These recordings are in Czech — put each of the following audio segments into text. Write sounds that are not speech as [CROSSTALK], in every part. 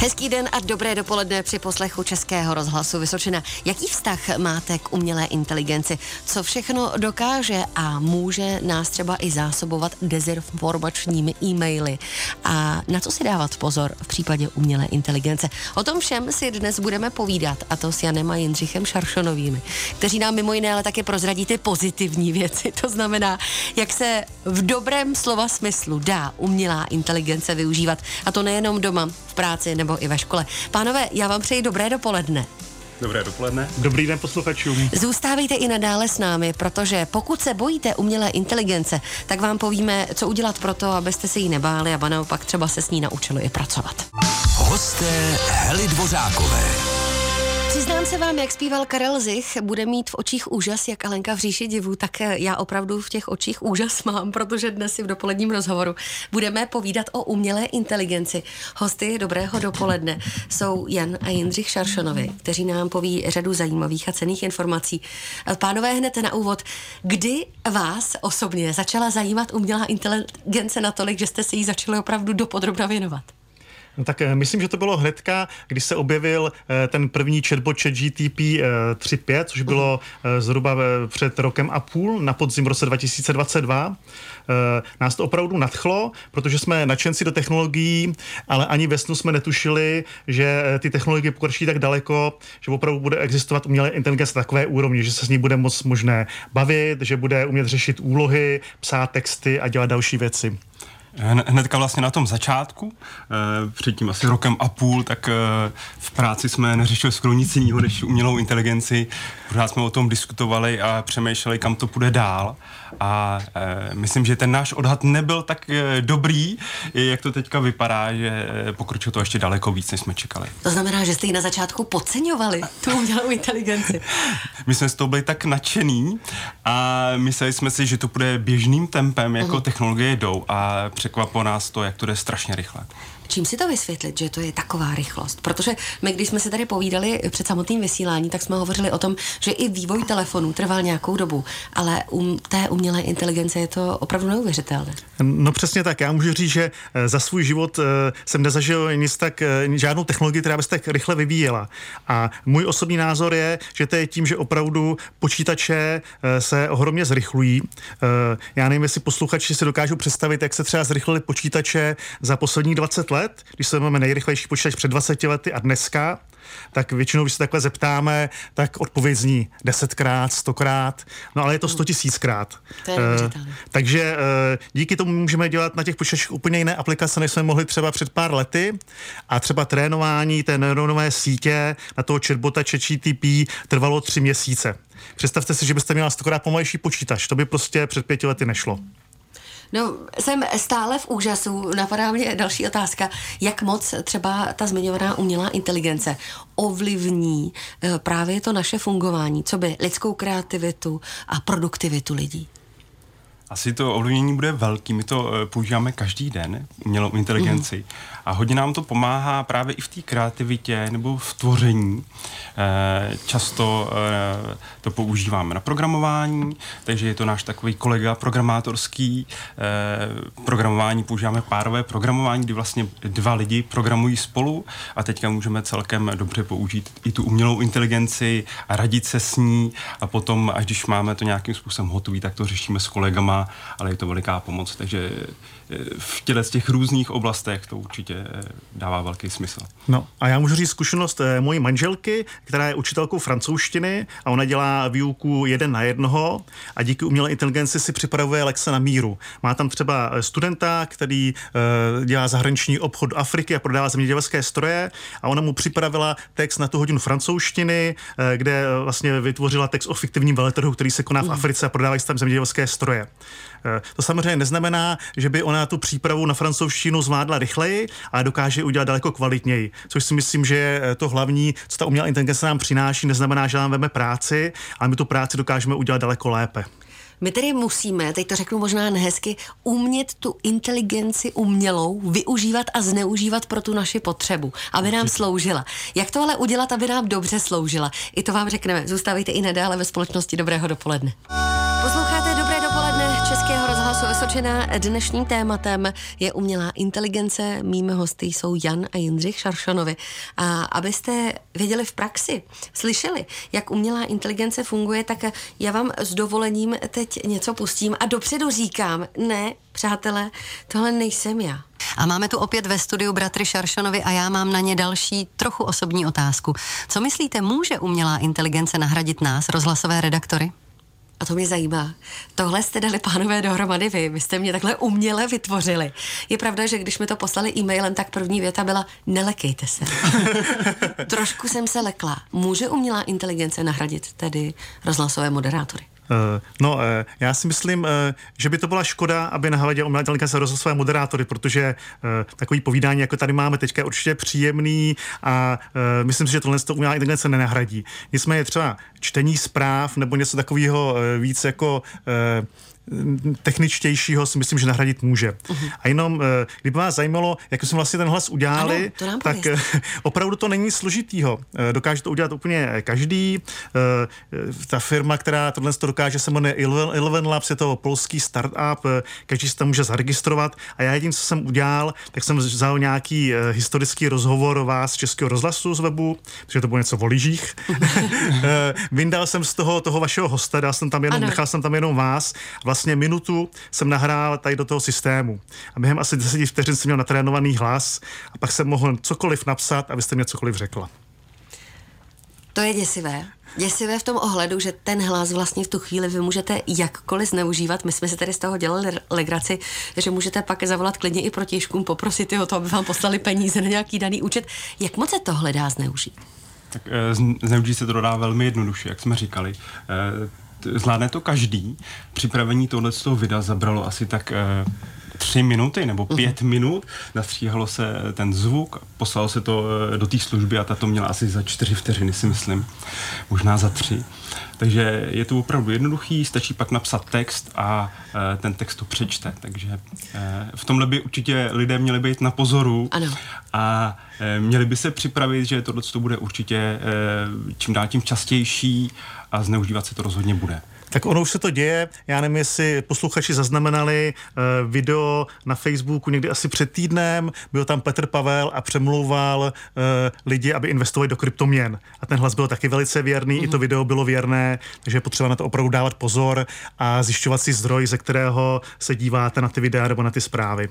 Hezký den a dobré dopoledne při poslechu Českého rozhlasu Vysočina. Jaký vztah máte k umělé inteligenci? Co všechno dokáže a může nás třeba i zásobovat dezinformačními e-maily? A na co si dávat pozor v případě umělé inteligence? O tom všem si dnes budeme povídat a to s Janem a Jindřichem Šaršonovými, kteří nám mimo jiné ale také prozradí ty pozitivní věci. To znamená, jak se v dobrém slova smyslu dá umělá inteligence využívat. A to nejenom doma, práci nebo i ve škole. Pánové, já vám přeji dobré dopoledne. Dobré dopoledne. Dobrý den posluchačům. Zůstávejte i nadále s námi, protože pokud se bojíte umělé inteligence, tak vám povíme, co udělat pro to, abyste se jí nebáli a naopak třeba se s ní naučili i pracovat. Hosté Hely Dvořákové. Přiznám se vám, jak zpíval Karel Zich, bude mít v očích úžas, jak Alenka v říši divu, tak já opravdu v těch očích úžas [LAUGHS] mám, protože dnes si v dopoledním rozhovoru budeme povídat o umělé inteligenci. Hosty dobrého dopoledne jsou Jan a Jindřich Šaršonovi, kteří nám poví řadu zajímavých a cených informací. Pánové, hned na úvod, kdy vás osobně začala zajímat umělá inteligence natolik, že jste se jí začali opravdu dopodrobna věnovat? No tak eh, myslím, že to bylo hnedka, když se objevil eh, ten první chatbot chat GTP 3.5, což bylo eh, zhruba před rokem a půl, na podzim roce 2022. Nás to opravdu nadchlo, protože jsme nadšenci do technologií, ale ani ve snu jsme netušili, že ty technologie pokročí tak daleko, že opravdu bude existovat umělé inteligence na takové úrovni, že se s ní bude moc možné bavit, že bude umět řešit úlohy, psát texty a dělat další věci. Hnedka vlastně na tom začátku, eh, předtím asi rokem a půl, tak eh, v práci jsme neřešili skoro nic jiného než umělou inteligenci. Pořád jsme o tom diskutovali a přemýšleli, kam to půjde dál. A e, myslím, že ten náš odhad nebyl tak dobrý, jak to teďka vypadá, že pokročilo to ještě daleko víc, než jsme čekali. To znamená, že jste ji na začátku podceňovali, tu umělou inteligenci. [LAUGHS] My jsme z toho byli tak nadšený a mysleli jsme si, že to bude běžným tempem, jako uh-huh. technologie jdou a překvapilo nás to, jak to jde strašně rychle. Čím si to vysvětlit, že to je taková rychlost? Protože my, když jsme se tady povídali před samotným vysílání, tak jsme hovořili o tom, že i vývoj telefonů trval nějakou dobu, ale u té umělé inteligence je to opravdu neuvěřitelné. No přesně tak. Já můžu říct, že eh, za svůj život eh, jsem nezažil nic tak, eh, žádnou technologii, která by se tak rychle vyvíjela. A můj osobní názor je, že to je tím, že opravdu počítače se ohromně zrychlují. Já nevím, jestli posluchači si dokážou představit, jak se třeba zrychlili počítače za poslední 20 let let, když se máme nejrychlejší počítač před 20 lety a dneska, tak většinou, když se takhle zeptáme, tak odpověď zní desetkrát, stokrát, no ale je to sto tisíckrát. To je uh, takže uh, díky tomu můžeme dělat na těch počítačích úplně jiné aplikace, než jsme mohli třeba před pár lety a třeba trénování té neuronové sítě na toho chatbota ChatGTP trvalo tři měsíce. Představte si, že byste měla stokrát pomalejší počítač, to by prostě před pěti lety nešlo. No, jsem stále v úžasu. Napadá mě další otázka. Jak moc třeba ta zmiňovaná umělá inteligence ovlivní eh, právě to naše fungování, co by lidskou kreativitu a produktivitu lidí? Asi to ovlivnění bude velký. My to eh, používáme každý den, umělou inteligenci. Mm. A hodně nám to pomáhá právě i v té kreativitě nebo v tvoření. Eh, často eh, to používáme na programování, takže je to náš takový kolega programátorský. Programování používáme párové programování, kdy vlastně dva lidi programují spolu a teďka můžeme celkem dobře použít i tu umělou inteligenci a radit se s ní a potom, až když máme to nějakým způsobem hotový, tak to řešíme s kolegama ale je to veliká pomoc, takže eh, v těle z těch různých oblastech to určitě eh, dává velký smysl. No a já můžu říct zkušenost eh, mojí manželky, která je učitelkou francouzštiny a ona dělá výuku jeden na jednoho a díky umělé inteligenci si připravuje lekce na míru. Má tam třeba studenta, který dělá zahraniční obchod do Afriky a prodává zemědělské stroje a ona mu připravila text na tu hodinu francouzštiny, kde vlastně vytvořila text o fiktivním veletrhu, který se koná v mm. Africe a prodávají tam zemědělské stroje. Eh, to samozřejmě neznamená, že by ona tu přípravu na francouzštinu zvládla rychleji, ale dokáže udělat daleko kvalitněji. Což si myslím, že je eh, to hlavní, co ta umělá inteligence nám přináší, neznamená, že nám veme práci, ale my tu práci dokážeme udělat daleko lépe. My tedy musíme, teď to řeknu možná nehezky, umět tu inteligenci umělou využívat a zneužívat pro tu naši potřebu, aby nám sloužila. Jak to ale udělat, aby nám dobře sloužila? I to vám řekneme. Zůstávejte i nadále ve společnosti. Dobrého dopoledne. Českého rozhlasu Vysočená dnešním tématem je umělá inteligence. Mými hosty jsou Jan a Jindřich Šaršanovi. A abyste věděli v praxi, slyšeli, jak umělá inteligence funguje, tak já vám s dovolením teď něco pustím a dopředu říkám, ne, přátelé, tohle nejsem já. A máme tu opět ve studiu bratry Šaršanovi a já mám na ně další trochu osobní otázku. Co myslíte, může umělá inteligence nahradit nás, rozhlasové redaktory? A to mě zajímá. Tohle jste dali pánové dohromady vy. Vy jste mě takhle uměle vytvořili. Je pravda, že když mi to poslali e-mailem, tak první věta byla nelekejte se. [LAUGHS] Trošku jsem se lekla. Může umělá inteligence nahradit tedy rozhlasové moderátory? Eh, no, eh, já si myslím, eh, že by to byla škoda, aby na hledě umělá inteligence rozhodl své moderátory, protože takový povídání, jako tady máme teďka, je určitě příjemný a myslím si, že tohle to umělá inteligence nenahradí. Nicméně třeba čtení zpráv nebo něco takového víc jako techničtějšího si myslím, že nahradit může. Uh-huh. A jenom, eh, kdyby vás zajímalo, jak jsme vlastně ten hlas udělali, ano, tak eh, [LAUGHS] opravdu to není složitýho. Eh, dokáže to udělat úplně každý. Ta firma, která tohle to dokáže, se jmenuje Eleven Labs, je to polský startup, každý se tam může zaregistrovat a já jediný, co jsem udělal, tak jsem vzal nějaký historický rozhovor vás z Českého rozhlasu z webu, protože to bylo něco o lyžích. [LAUGHS] Vyndal jsem z toho, toho vašeho hosta, dal jsem tam jenom, nechal jsem tam jenom vás. Vlastně vlastně minutu jsem nahrál tady do toho systému. A během asi 10 vteřin jsem měl natrénovaný hlas a pak jsem mohl cokoliv napsat a vy jste mě cokoliv řekla. To je děsivé. Děsivé v tom ohledu, že ten hlas vlastně v tu chvíli vy můžete jakkoliv zneužívat. My jsme si tady z toho dělali legraci, že můžete pak zavolat klidně i protižkům, poprosit je o to, aby vám poslali peníze na nějaký daný účet. Jak moc se tohle dá zneužít? Tak e, zneužít se to dá velmi jednoduše, jak jsme říkali. Zvládne to každý. Připravení tohle z toho videa zabralo asi tak eh, tři minuty nebo mhm. pět uh-huh. minut, nastříhalo se ten zvuk, poslalo se to eh, do té služby a ta to měla asi za čtyři vteřiny, si myslím, možná za tři. Takže je to opravdu jednoduchý, stačí pak napsat text a e, ten text to přečte. Takže e, v tomhle by určitě lidé měli být na pozoru ano. a e, měli by se připravit, že tohle bude určitě e, čím dál tím častější a zneužívat se to rozhodně bude. Tak ono už se to děje. Já nevím, jestli posluchači zaznamenali uh, video na Facebooku někdy asi před týdnem. Byl tam Petr Pavel a přemlouval uh, lidi, aby investovali do kryptoměn. A ten hlas byl taky velice věrný, mm-hmm. i to mhm. video bylo věrné, takže je potřeba na to opravdu dávat pozor a zjišťovat si zdroj, ze kterého se díváte na ty videa nebo na ty zprávy.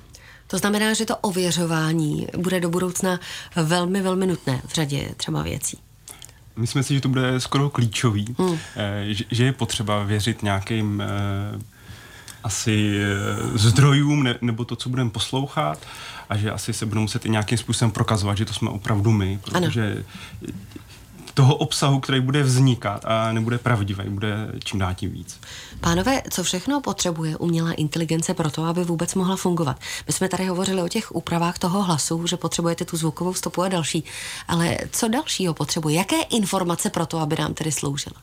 To znamená, že to ověřování bude do budoucna velmi, velmi nutné v řadě třeba věcí. Myslím si, že to bude skoro klíčový, hmm. že, že je potřeba věřit nějakým eh, asi eh, zdrojům ne, nebo to, co budeme poslouchat a že asi se budeme muset i nějakým způsobem prokazovat, že to jsme opravdu my, protože ano toho obsahu, který bude vznikat a nebude pravdivý, bude čím dál tím víc. Pánové, co všechno potřebuje umělá inteligence pro to, aby vůbec mohla fungovat? My jsme tady hovořili o těch úpravách toho hlasu, že potřebujete tu zvukovou stopu a další. Ale co dalšího potřebuje? Jaké informace pro to, aby nám tedy sloužila?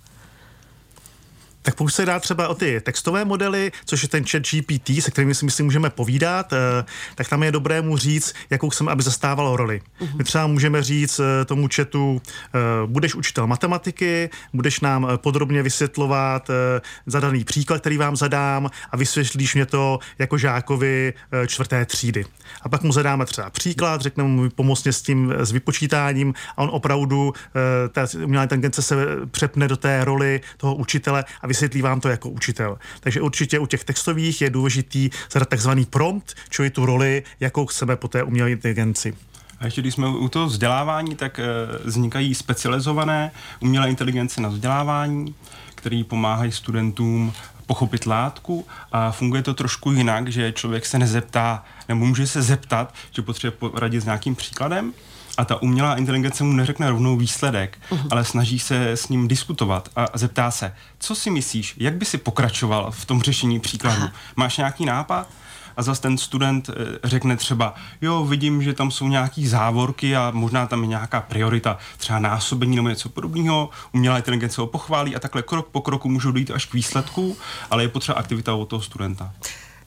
Tak pokud se dá třeba o ty textové modely, což je ten chat GPT, se kterými si myslím můžeme povídat, eh, tak tam je dobré mu říct, jakou chceme, aby zastával roli. Uh-huh. My třeba můžeme říct eh, tomu chatu, eh, budeš učitel matematiky, budeš nám podrobně vysvětlovat zadaný příklad, který vám zadám a vysvětlíš mě to jako žákovi čtvrté třídy. A pak mu zadáme třeba příklad, řekneme mu pomocně s tím s vypočítáním a on opravdu, ta umělá inteligence se přepne do té roli toho učitele a vysvětlí vám to jako učitel. Takže určitě u těch textových je důležitý zadat takzvaný prompt, čili tu roli, jakou chceme po té umělé inteligenci. A ještě když jsme u toho vzdělávání, tak e, vznikají specializované umělé inteligence na vzdělávání, které pomáhají studentům pochopit látku a funguje to trošku jinak, že člověk se nezeptá, nebo může se zeptat, že potřebuje poradit s nějakým příkladem, a ta umělá inteligence mu neřekne rovnou výsledek, uh-huh. ale snaží se s ním diskutovat a zeptá se, co si myslíš, jak by si pokračoval v tom řešení příkladu? Aha. Máš nějaký nápad? a zase ten student eh, řekne třeba, jo, vidím, že tam jsou nějaký závorky a možná tam je nějaká priorita, třeba násobení nebo něco podobného, umělá inteligence ho pochválí a takhle krok po kroku můžou dojít až k výsledku, ale je potřeba aktivita od toho studenta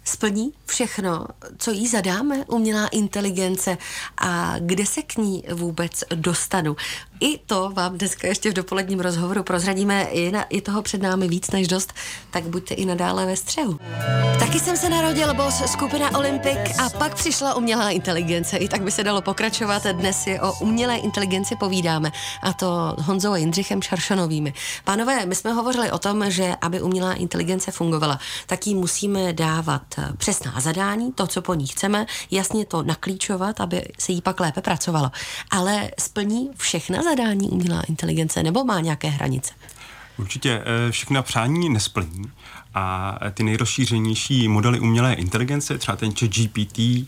splní všechno, co jí zadáme, umělá inteligence a kde se k ní vůbec dostanu. I to vám dneska ještě v dopoledním rozhovoru prozradíme. Je, na, je toho před námi víc než dost, tak buďte i nadále ve střehu. Taky jsem se narodil, boss, skupina Olympic a pak přišla umělá inteligence. I tak by se dalo pokračovat. Dnes si o umělé inteligenci povídáme a to Honzou a Jindřichem Šaršanovými. Pánové, my jsme hovořili o tom, že aby umělá inteligence fungovala, tak jí musíme dávat přesná zadání, to, co po ní chceme, jasně to naklíčovat, aby se jí pak lépe pracovalo. Ale splní všechna zadání umělá inteligence nebo má nějaké hranice? Určitě eh, všechna přání nesplní a ty nejrozšířenější modely umělé inteligence, třeba ten chat GPT, eh,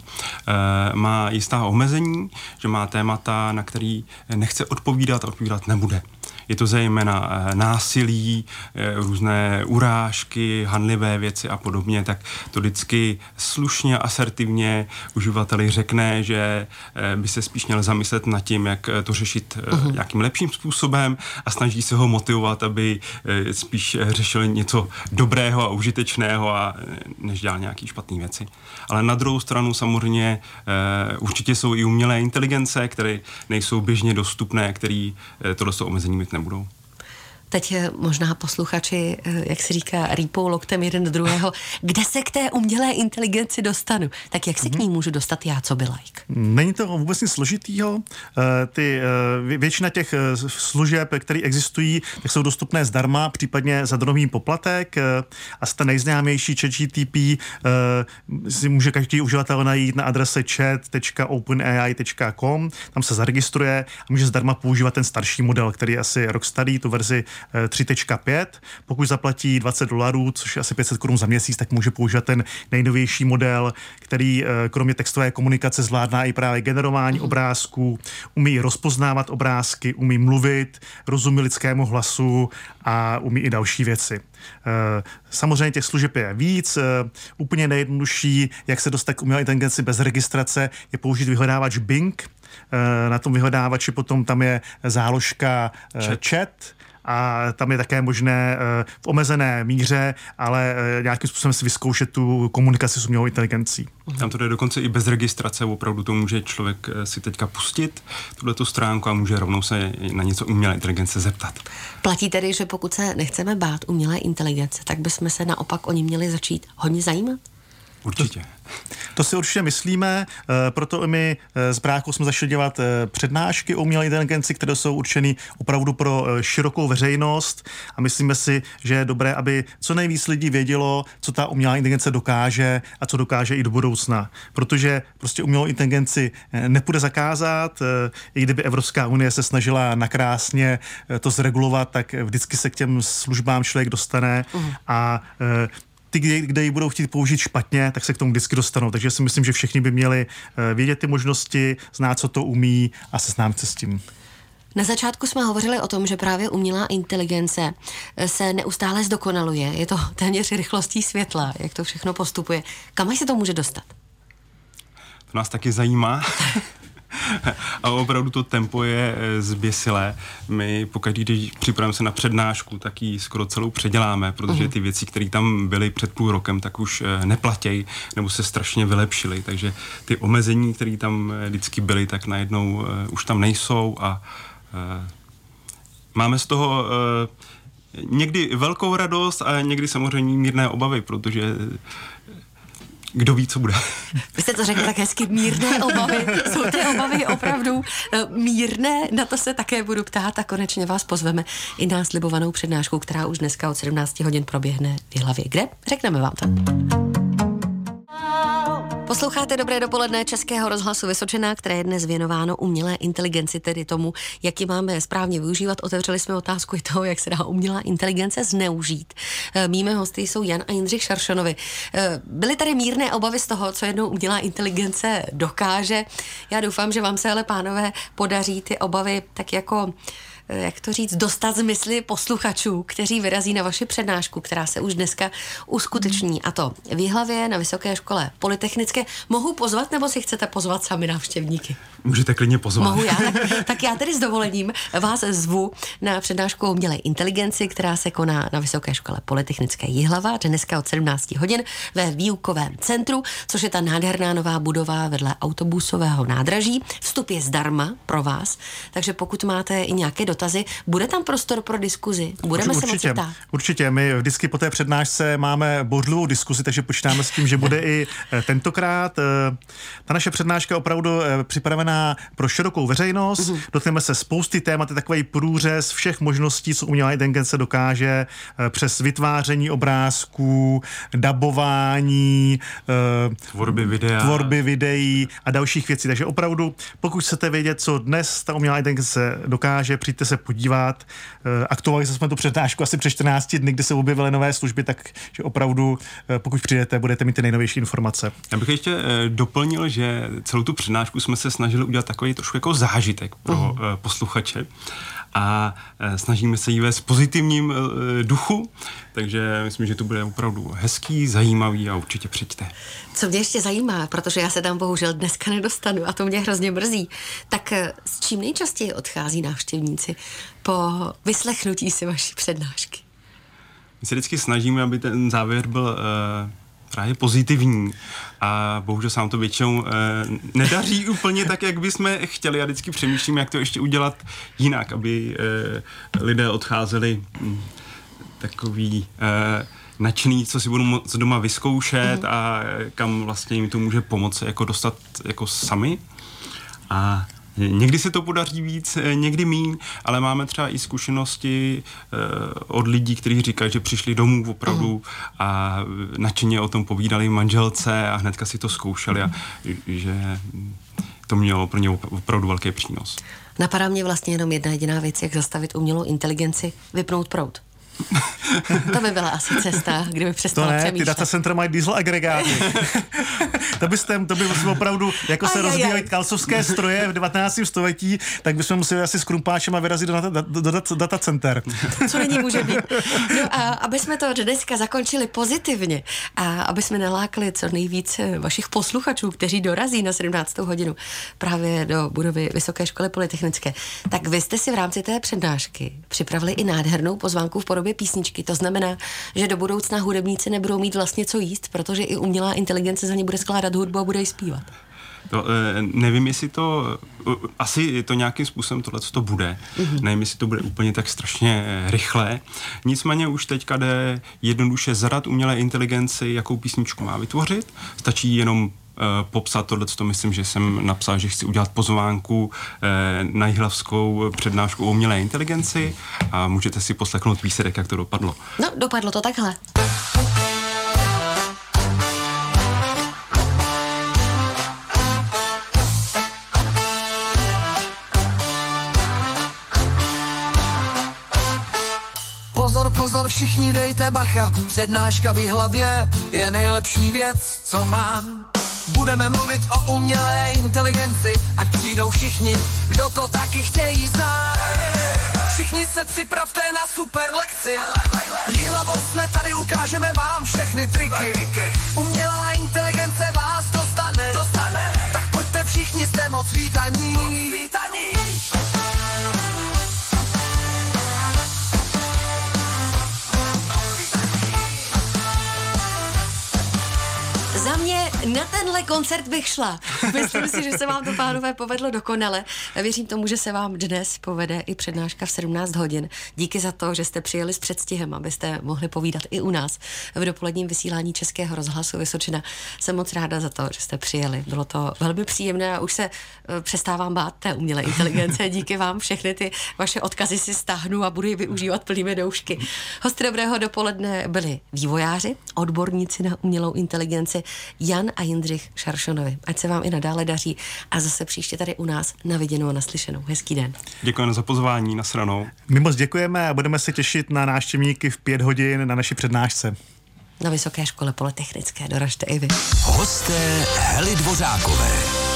má jistá omezení, že má témata, na který nechce odpovídat a odpovídat nebude. Je to zejména eh, násilí, eh, různé urážky, hanlivé věci a podobně, tak to vždycky slušně, asertivně uživateli řekne, že eh, by se spíš měl zamyslet nad tím, jak to řešit uh-huh. nějakým lepším způsobem a snaží se ho motivovat, aby spíš řešil něco dobrého a užitečného a než dělal nějaký špatné věci. Ale na druhou stranu samozřejmě určitě jsou i umělé inteligence, které nejsou běžně dostupné, které tohle omezení mít nebudou. Teď eh, možná posluchači, eh, jak se říká, rýpou loktem jeden do druhého. Kde se k té umělé inteligenci dostanu? Tak jak se k ní můžu dostat já, co by like? Není to vůbec nic složitýho. Eh, ty, většina těch služeb, které existují, tak jsou dostupné zdarma, případně za drobný poplatek. A z nejznámější ChatGTP si může každý uživatel najít na adrese chat.openai.com. Tam se zaregistruje a může zdarma používat ten starší model, který je asi rok starý, tu verzi 3.5. Pokud zaplatí 20 dolarů, což je asi 500 korun za měsíc, tak může používat ten nejnovější model, který eh, kromě textové komunikace zvládná i právě generování mhm. obrázků, umí rozpoznávat obrázky, umí mluvit, rozumí lidskému hlasu a umí i další věci. Eh, samozřejmě těch služeb je víc. Eh, úplně nejjednodušší, jak se dostat k umělé inteligenci bez registrace, je použít vyhledávač Bing. Na tom vyhledávači potom tam je záložka chat, chat a tam je také možné eh, v omezené míře, ale eh, nějakým způsobem si vyzkoušet tu komunikaci s umělou inteligencí. Tam to jde dokonce i bez registrace, opravdu to může člověk eh, si teďka pustit, tuhle tu stránku a může rovnou se na něco umělé inteligence zeptat. Platí tedy, že pokud se nechceme bát umělé inteligence, tak bychom se naopak o ní měli začít hodně zajímat? Určitě. To si určitě myslíme, eh, proto my s eh, bráchou jsme začali dělat eh, přednášky o umělé inteligenci, které jsou určeny opravdu pro širokou veřejnost a myslíme si, že je dobré, aby co nejvíc lidí vědělo, co ta umělá inteligence dokáže a co dokáže i do budoucna. Protože prostě umělou inteligenci nepůjde zakázat, i kdyby Evropská unie se snažila nakrásně to zregulovat, tak vždycky se k těm službám člověk dostane uh-huh. a ty, kde, kde ji budou chtít použít špatně, tak se k tomu vždycky dostanou. Takže si myslím, že všichni by měli eh, vědět ty možnosti, znát, co to umí a seznámit se s tím. Na začátku jsme hovořili o tom, že právě umělá inteligence eh, se neustále zdokonaluje. Je to [LAUGHS] téměř rychlostí světla, jak to všechno postupuje. Kam až se to může dostat? To nás taky zajímá. [LAUGHS] a opravdu to tempo je eh, zběsilé. My pokaždý, když připravujeme se na přednášku, tak ji skoro celou předěláme, protože mhm. ty věci, které tam byly před půl rokem, tak už eh, neplatějí nebo se strašně vylepšily. Takže ty omezení, které tam eh, vždycky byly, tak najednou už tam nejsou a máme z toho někdy velkou radost a někdy samozřejmě mírné obavy, protože kdo ví, co bude. Vy jste to řekl tak hezky, mírné obavy. Jsou ty obavy opravdu eh, mírné? Na to se také budu ptát a konečně vás pozveme i na slibovanou přednášku, která už dneska od 17 hodin proběhne v hlavě. Kde? Řekneme vám to. Posloucháte Dobré dopoledne Českého rozhlasu Vysočená, které je dnes věnováno umělé inteligenci, tedy tomu, jak ji máme správně využívat. Otevřeli jsme otázku i toho, jak se dá umělá inteligence zneužít. Eh, mými hosty jsou Jan a Jindřich Šaršonovi. Eh, byly tady mírné obavy z toho, co jednou umělá inteligence dokáže. Já doufám, že vám se ale, pánové, podaří ty obavy tak jako jak to říct, dostat z mysli posluchačů, kteří vyrazí na vaši přednášku, která se už dneska uskuteční. A to v Jihlavě na Vysoké škole Polytechnické. Mohu pozvat nebo si chcete pozvat sami návštěvníky? Můžete klidně pozvat. Mohu já? Tak, [LAUGHS] tak já tedy s dovolením vás zvu na přednášku o umělé inteligenci, která se koná na Vysoké škole Polytechnické Jihlava dneska od 17 hodin ve výukovém centru, což je ta nádherná nová budova vedle autobusového nádraží. Vstup je zdarma pro vás, takže pokud máte i nějaké dotazy, bude tam prostor pro diskuzi. Budeme určitě, se moci ptát. Určitě, my vždycky po té přednášce máme bouřlivou diskuzi, takže počítáme s tím, že bude i eh, tentokrát. Eh, Ta naše přednáška je opravdu eh, připravená pro širokou veřejnost. Mm-hmm. Dotkneme se spousty témat, je takový průřez všech možností, co umělá inteligence dokáže přes vytváření obrázků, dabování, Tvorby videa. tvorby videí a dalších věcí. Takže opravdu, pokud chcete vědět, co dnes ta umělá inteligence dokáže, přijďte se podívat. Eh, Aktualizovali jsme tu přednášku asi před 14 dny, kde se objevily nové služby, takže opravdu, eh, pokud přijdete, budete mít ty nejnovější informace. Já bych ještě eh, doplnil, že celou tu přednášku jsme se snažili udělat takový trošku jako zážitek pro uh posluchače a eh, snažíme se jí vést v pozitivním eh, duchu, takže myslím, že to bude opravdu hezký, zajímavý a určitě přijďte. Co mě ještě zajímá, protože já se tam bohužel dneska nedostanu a to mě hrozně mrzí, tak eh, s čím nejčastěji odchází návštěvníci po vyslechnutí si vaší přednášky? My se vždycky snažíme, aby ten závěr byl uh, právě pozitivní a bohužel se nám to většinou uh, nedaří [LAUGHS] úplně tak, jak bychom chtěli a vždycky přemýšlíme, jak to ještě udělat jinak, aby uh, lidé odcházeli hm, takový uh, nadšený, co si budou moc doma vyzkoušet mm. a kam vlastně jim to může pomoci jako dostat jako sami. A Někdy se to podaří víc, eh, někdy míň, ale máme třeba i zkušenosti eh, od lidí, kteří říkají, že přišli domů opravdu a nadšeně o tom povídali manželce a hnedka si to zkoušeli a že to mělo pro ně opravdu velký přínos. Napadá mě vlastně jenom jedna jediná věc, jak zastavit umělou inteligenci, vypnout prout. [LAUGHS] to by byla asi cesta, kdyby To přestala ne, ty data center mají diesel agregáty. [LAUGHS] to byste, to by opravdu, jako se Aj, aj. kalcovské stroje v 19. století, tak bychom museli asi s krumpáčem a vyrazit do, data, do, do data, center. co není může být. No a aby jsme to dneska zakončili pozitivně a aby jsme nalákli co nejvíc eh, vašich posluchačů, kteří dorazí na 17. hodinu právě do budovy Vysoké školy polytechnické, tak vy jste si v rámci té přednášky připravili i nádhernou pozvánku v podobě písničky. To znamená, že do budoucna hudebníci nebudou mít vlastně co jíst, protože i umělá inteligence za ně bude skládat hudbu a bude ji zpívat. To, eh, nevím, jestli to, eh, asi to nějakým způsobem tohle to bude. Mm-hmm. Nevím, jestli to bude úplně tak strašně eh, rychlé. Nicméně už teďka jde jednoduše zadat umělé inteligenci, jakou písničku má vytvořit. Stačí jenom popsat tohle, to myslím, že jsem napsal, že chci udělat pozvánku eh, na jihlavskou přednášku o umělé inteligenci a můžete si poslechnout výsledek, jak to dopadlo. No, dopadlo to takhle. Pozor, pozor, všichni dejte bacha, přednáška v hlavě je nejlepší věc, co mám. Budeme mluvit o umělé inteligenci, ať přijdou všichni, kdo to taky chtějí znát. Všichni se připravte na super lekci. Hlavou jsme tady, ukážeme vám všechny triky. Umělá inteligence vás dostane, dostane. tak pojďte všichni, jste moc vítaní. vítaní. Na tenhle koncert bych šla. Myslím si, že se vám to, pánové, povedlo dokonale. Věřím tomu, že se vám dnes povede i přednáška v 17 hodin. Díky za to, že jste přijeli s předstihem, abyste mohli povídat i u nás v dopoledním vysílání Českého rozhlasu Vysočina. Jsem moc ráda za to, že jste přijeli. Bylo to velmi příjemné a už se eh, přestávám bát té umělé inteligence. Díky vám všechny ty vaše odkazy si stáhnu a budu je využívat plnými doušky. Hosty dobrého dopoledne byli vývojáři, odborníci na umělou inteligenci Jan a Jindřich Šaršonovi. Ať se vám i nadále daří a zase příště tady u nás na viděnou a naslyšenou. Hezký den. Děkujeme za pozvání na stranou. My moc děkujeme a budeme se těšit na návštěvníky v pět hodin na naší přednášce. Na Vysoké škole polytechnické doražte i vy. Hosté Hely Dvořákové.